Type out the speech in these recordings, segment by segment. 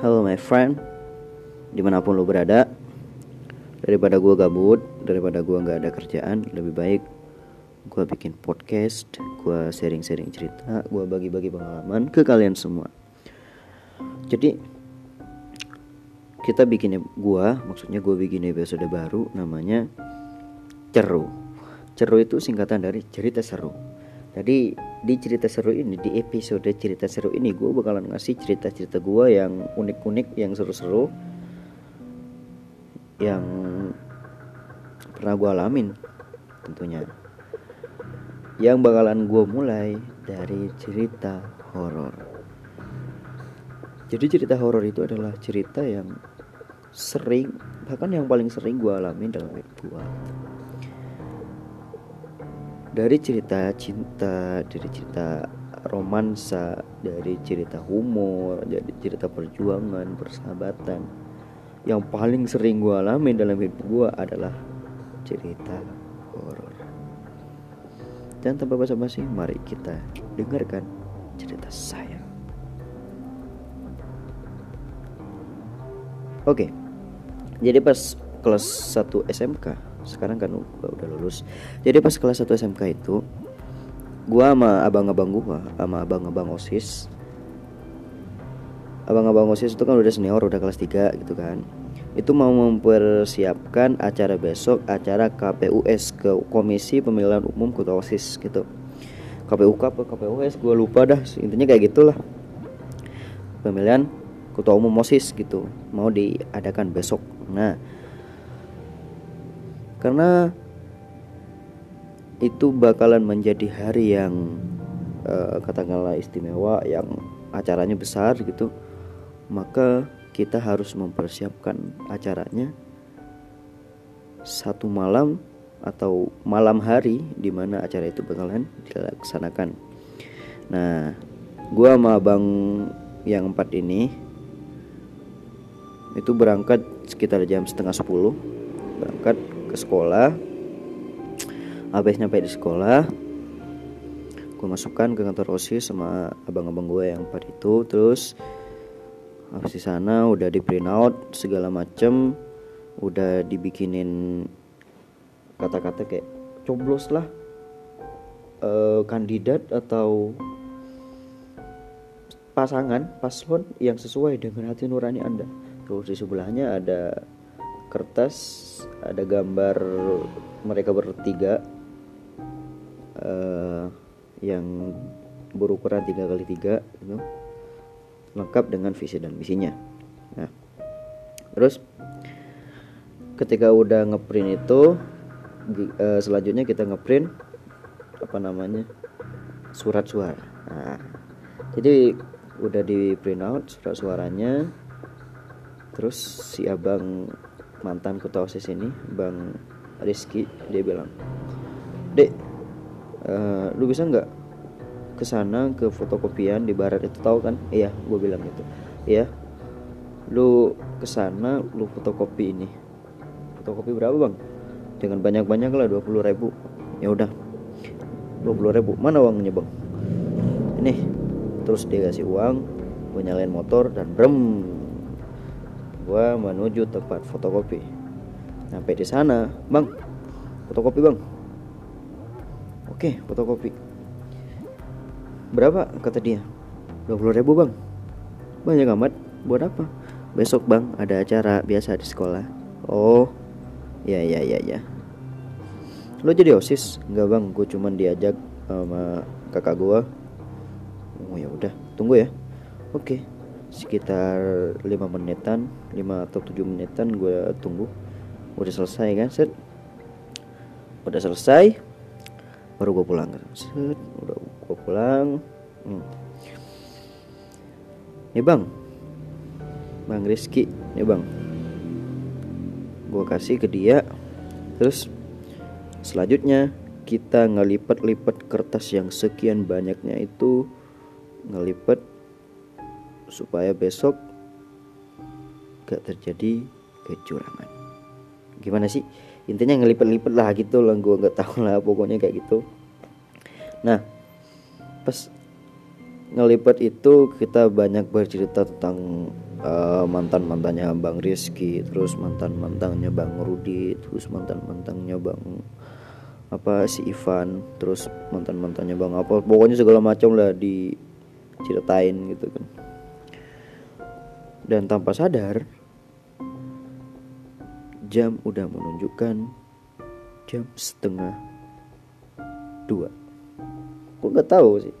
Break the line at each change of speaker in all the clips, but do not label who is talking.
Halo my friend. Di mana pun lo berada Daripada gue gabut Daripada gue gak ada kerjaan Lebih baik gue bikin podcast Gue sharing-sharing cerita Gue bagi-bagi pengalaman ke kalian semua. Jadi Kita bikin gue Maksudnya gue bikin episode baru Namanya Ceru. Ceru itu singkatan dari cerita seru jadi di cerita seru ini di episode cerita seru ini gue bakalan ngasih cerita-cerita gue yang unik-unik yang seru-seru yang pernah gue alamin tentunya. Yang bakalan gue mulai dari cerita horor. Jadi cerita horor itu adalah cerita yang sering bahkan yang paling sering gue alamin dalam hidup gue dari cerita cinta, dari cerita romansa, dari cerita humor, dari cerita perjuangan, persahabatan. Yang paling sering gue alami dalam hidup gue adalah cerita horor. Dan tanpa basa-basi, mari kita dengarkan cerita saya. Oke, jadi pas kelas 1 SMK sekarang kan gua udah lulus. Jadi pas kelas 1 SMK itu gua sama abang-abang gua sama abang-abang OSIS abang-abang OSIS itu kan udah senior udah kelas 3 gitu kan. Itu mau mempersiapkan acara besok acara KPUS ke Komisi Pemilihan Umum Kota OSIS gitu. KPUK apa KPUS gue lupa dah intinya kayak gitulah. Pemilihan Ketua Umum OSIS gitu mau diadakan besok. Nah karena itu bakalan menjadi hari yang uh, katakanlah istimewa yang acaranya besar gitu maka kita harus mempersiapkan acaranya satu malam atau malam hari di mana acara itu bakalan dilaksanakan. Nah, gua sama abang yang empat ini itu berangkat sekitar jam setengah sepuluh berangkat ke sekolah. Habis nyampe di sekolah gue masukkan ke kantor osis sama abang-abang gue yang empat itu. Terus habis di sana udah di print out segala macem udah dibikinin kata-kata kayak coblos lah. Eh, kandidat atau pasangan paslon yang sesuai dengan hati nurani anda. Terus di sebelahnya ada kertas ada gambar mereka bertiga uh, yang berukuran tiga kali tiga itu lengkap dengan visi dan misinya. Nah terus ketika udah ngeprint itu uh, selanjutnya kita ngeprint apa namanya surat suara nah, jadi udah di print out surat suaranya terus si abang mantan ketua osis ini bang Rizky dia bilang dek uh, lu bisa nggak ke sana ke fotokopian di barat itu tahu kan? Iya gue bilang gitu. Iya lu ke sana lu fotokopi ini. Fotokopi berapa bang? Jangan banyak banyak lah dua puluh ribu. Ya udah dua puluh ribu. Mana uangnya bang? Ini. Terus dia kasih uang gue nyalain motor dan brem gua menuju tempat fotokopi. Sampai di sana bang. Fotokopi bang. Oke fotokopi. Berapa? Kata dia. 20 ribu bang. Banyak amat. Buat apa? Besok bang ada acara biasa di sekolah. Oh ya ya ya ya. Lo jadi osis? Nggak bang. Gue cuman diajak sama kakak gua. Oh ya udah. Tunggu ya. Oke sekitar 5 menitan 5 atau 7 menitan gue tunggu udah selesai kan set? Udah selesai baru gue pulang set. Udah gue pulang. Hmm. nih bang. Bang Rizky nih bang. Gue kasih ke dia. Terus selanjutnya kita ngelipat-lipat kertas yang sekian banyaknya itu ngelipat supaya besok gak terjadi kecurangan. Gimana sih? Intinya ngelipet-lipet lah gitu lah gue nggak tahu lah pokoknya kayak gitu. Nah pas ngelipet itu kita banyak bercerita tentang uh, mantan mantannya bang Rizky terus mantan mantannya bang Rudi terus mantan mantannya bang apa si Ivan terus mantan mantannya bang apa pokoknya segala macam lah diceritain gitu kan dan tanpa sadar jam udah menunjukkan jam setengah dua. Gue nggak tahu sih.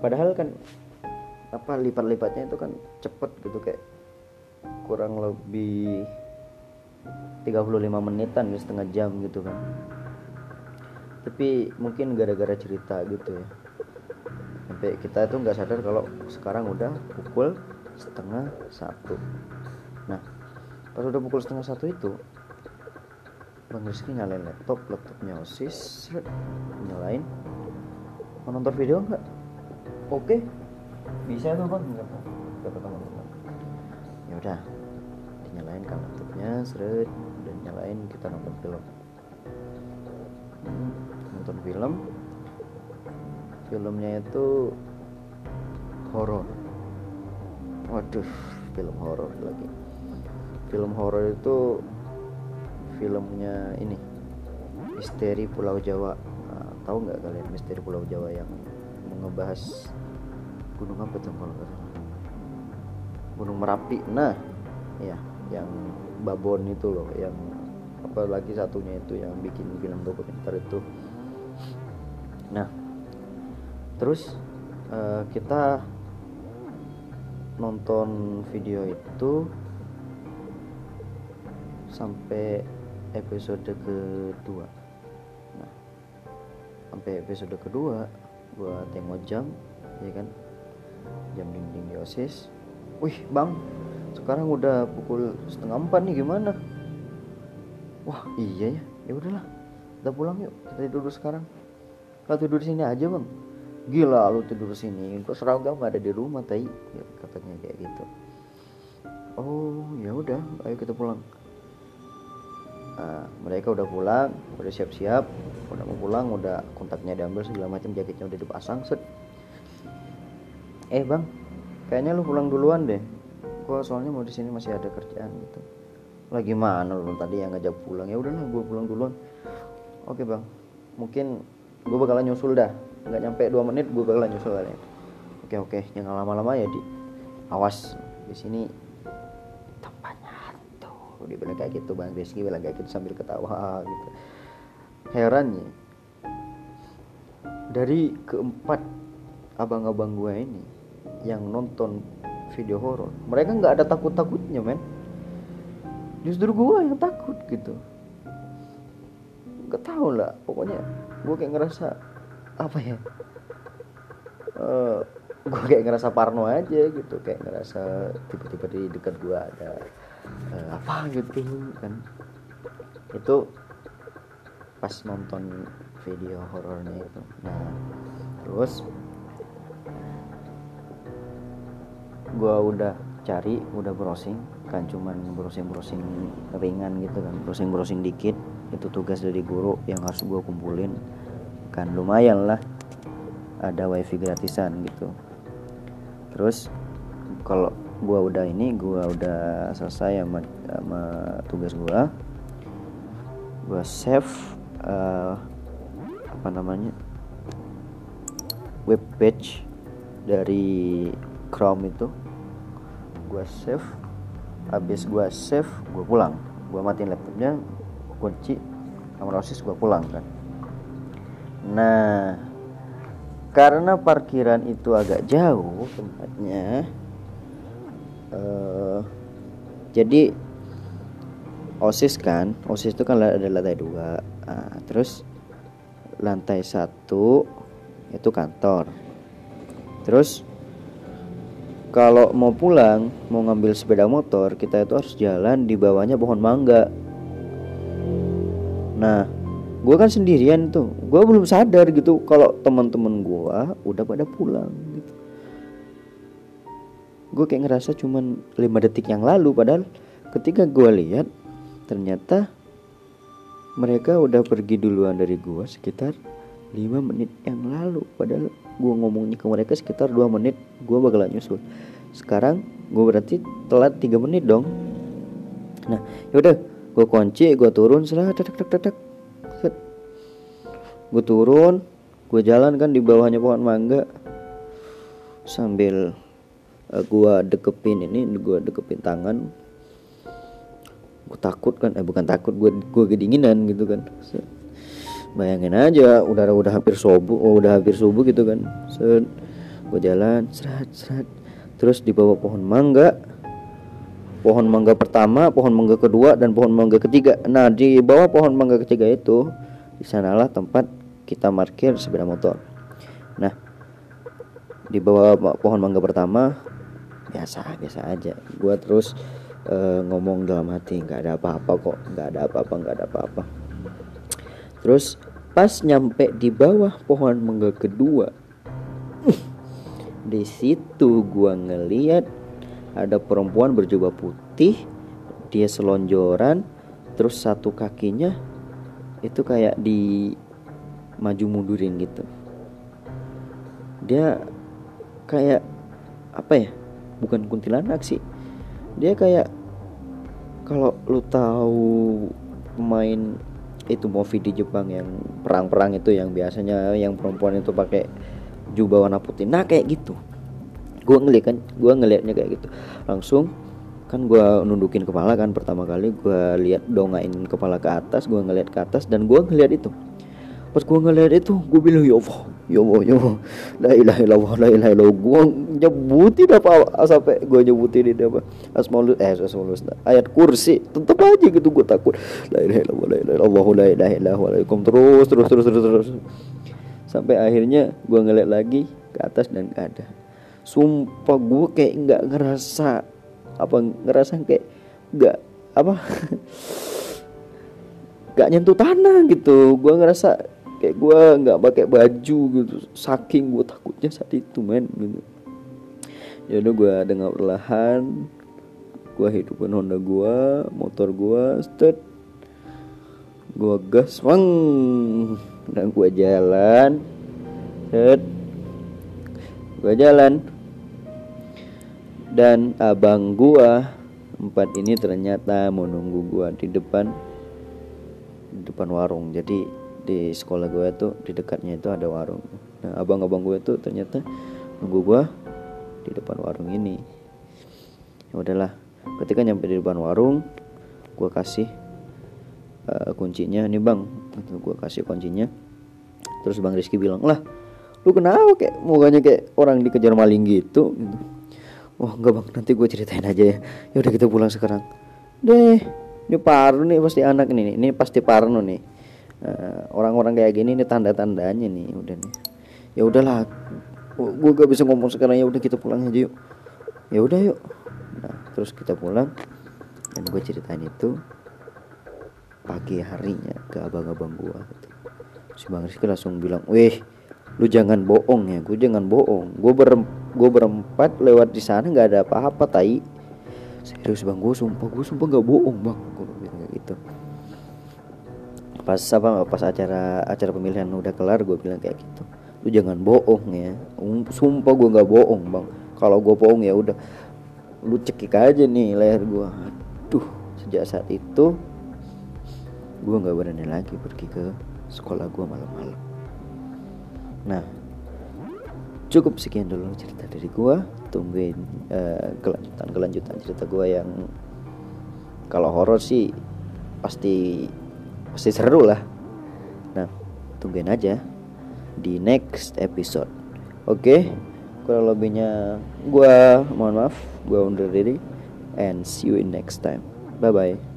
Padahal kan apa lipat-lipatnya itu kan cepet gitu kayak kurang lebih 35 menitan ya setengah jam gitu kan. Tapi mungkin gara-gara cerita gitu ya. Sampai kita itu nggak sadar kalau sekarang udah pukul setengah satu. Nah pas udah pukul setengah satu itu Bang Rizky nyalain laptop laptopnya osis nyalain. Mau nonton video nggak? Oke. Bisa tuh bang. Nggak kata teman-teman ya udah dinyalain kan laptopnya seret dan nyalain kita nonton film. Hmm, nonton film. Filmnya itu horor waduh film horor lagi. Film horor itu filmnya ini misteri Pulau Jawa. Nah, tahu nggak kalian misteri Pulau Jawa yang ngebahas gunung apa tuh kalau gunung merapi. Nah ya yang babon itu loh yang apalagi satunya itu yang bikin film dokumenter itu. Nah terus uh, kita nonton video itu sampai episode kedua. Nah sampai episode kedua gua tengok jam ya kan? Jam dinding di osis. Wih bang sekarang udah pukul setengah empat nih gimana? Wah iya ya. Ya udahlah kita pulang yuk. Kita tidur sekarang. Kita tidur di sini aja bang gila lu tidur sini. Gua seragam ada di rumah tai ya, katanya kayak gitu. Oh ya udah ayo kita pulang. Nah, mereka udah pulang udah siap-siap udah mau pulang udah kontaknya diambil segala macam jaketnya udah dipasang set. Eh bang kayaknya lu pulang duluan deh. Gua soalnya mau di sini masih ada kerjaan gitu. Lagi mana lu tadi yang ngajak pulang? Ya udahlah gua pulang duluan. Oke bang. Mungkin gua bakalan nyusul dah nggak nyampe dua menit gua bakalan nyusul kali oke oke jangan lama-lama ya di awas di sini tempatnya hantu. Dia bilang kayak gitu bang Rizky bilang kayak gitu sambil ketawa gitu. Herannya dari keempat abang-abang gua ini yang nonton video horor mereka nggak ada takut takutnya men. Justru gue yang takut gitu. Nggak tahu lah pokoknya gue kayak ngerasa apa ya? Uh, eh, gue kayak ngerasa parno aja gitu. Kayak ngerasa tiba-tiba di dekat gue ada uh, apa gitu kan. Itu pas nonton video horornya itu. Nah terus gue udah cari udah browsing kan cuman browsing browsing ringan gitu kan browsing browsing dikit. Itu tugas dari guru yang harus gue kumpulin kan lumayan lah. Ada wifi gratisan gitu. Terus kalau gue udah ini gue udah selesai sama, sama tugas gue gue save uh, apa namanya web page dari Chrome itu. Gue save. Habis gue save gue pulang. Gue matiin laptopnya kunci kamar osis gue pulang kan nah karena parkiran itu agak jauh tempatnya uh, jadi osis kan osis itu kan ada lantai dua. Nah, terus lantai satu itu kantor. Terus kalau mau pulang mau ngambil sepeda motor kita itu harus jalan di bawahnya pohon mangga. Nah gue kan sendirian tuh. Gue belum sadar gitu kalau teman-teman gue udah pada pulang gitu. Gue kayak ngerasa cuman 5 detik yang lalu padahal ketika gue lihat ternyata mereka udah pergi duluan dari gue sekitar 5 menit yang lalu. Padahal gue ngomongnya ke mereka sekitar 2 menit gue bakalan nyusul. Sekarang gue berarti telat tiga menit dong. Nah yaudah gue kunci gue turun setelah tek tek tek tek gue turun gue jalan kan di bawahnya pohon mangga. Sambil uh, gue dekepin ini gue dekepin tangan. Gue takut kan eh bukan takut gue gue kedinginan gitu kan. Bayangin aja udara udah hampir subuh oh, udah hampir subuh gitu kan. Gue jalan serat serat terus di bawah pohon mangga pohon mangga pertama pohon mangga kedua dan pohon mangga ketiga. Nah di bawah pohon mangga ketiga itu di sanalah tempat kita parkir sepeda motor. Nah di bawah pohon mangga pertama biasa biasa aja. Gue terus uh, ngomong dalam hati nggak ada apa-apa kok nggak ada apa-apa nggak ada apa-apa. Terus pas nyampe di bawah pohon mangga kedua di situ gua ngeliat ada perempuan berjubah putih dia selonjoran terus satu kakinya itu kayak di maju mundurin gitu. Dia kayak apa ya bukan kuntilanak sih. Dia kayak kalau lu tahu pemain itu movie di Jepang yang perang-perang itu yang biasanya yang perempuan itu pakai jubah warna putih. Nah kayak gitu. Gue ngeliat kan gue ngelihatnya kayak gitu. Langsung kan gue nundukin kepala kan pertama kali gue lihat dongain kepala ke atas gue ngeliat ke atas dan gue ngeliat itu pas gue ngeliat itu gue bilang ya Allah ya Allah ya Allah la ilaha illallah la ilaha illallah. Gue nyebutin apa sampai gue nyebutin ini apa? Asmaul eh asmaul ayat kursi tetep aja gitu gue takut. La ilaha illallah la ilaha illallah la ilaha illallah terus terus terus terus terus. Sampai akhirnya gue ngeliat lagi ke atas dan gak ada. Sumpah gue kayak nggak ngerasa apa ngerasa kayak nggak apa? Nggak nyentuh tanah gitu. Gue ngerasa kayak gue nggak pakai baju gitu. Saking gue takutnya saat itu men gitu. Ya udah gue dengar perlahan gue hidupin Honda gue motor gue start gue gas wang dan gue jalan set. Gue jalan. Dan abang gue empat ini ternyata menunggu gue di depan di depan warung. Jadi di sekolah gue tuh di dekatnya itu ada warung. Nah abang-abang gue tuh ternyata nunggu gue di depan warung ini. Ya udahlah ketika nyampe di depan warung gue kasih uh, kuncinya. Nih bang gue kasih kuncinya. Terus bang Rizky bilang lah lu kenapa kayak mukanya kayak orang dikejar maling gitu? Gitu. Oh enggak bang nanti gue ceritain aja ya. Ya udah kita pulang sekarang. Deh ini Parno nih pasti anak nih. Ini pasti Parno nih orang-orang uh, kayak gini ini tanda-tandanya nih udah nih. Ya udahlah gue gak bisa ngomong sekarang ya udah kita pulang aja yuk. Ya udah yuk. Nah terus kita pulang dan gue ceritain itu pagi harinya ke abang-abang gue gitu. si bang Rizky langsung bilang weh lu jangan bohong ya gue jangan bohong. Gue ber gue berempat lewat di sana nggak ada apa-apa tai. Serius bang gue sumpah gue sumpah nggak bohong bang. Gue bilang gitu pas apa pas acara acara pemilihan udah kelar gue bilang kayak gitu. Lu jangan bohong ya. Um, sumpah gue nggak bohong bang. Kalau gue bohong ya udah. Lu cekik aja nih leher gue aduh sejak saat itu gue nggak berani lagi pergi ke sekolah gue malam-malam. Nah cukup sekian dulu cerita dari gue tungguin uh, kelanjutan kelanjutan cerita gue yang kalau horor sih pasti pasti seru lah. Nah tungguin aja di next episode. Oke okay? kurang lebihnya gue mohon maaf gue undur diri and see you in next time. Bye bye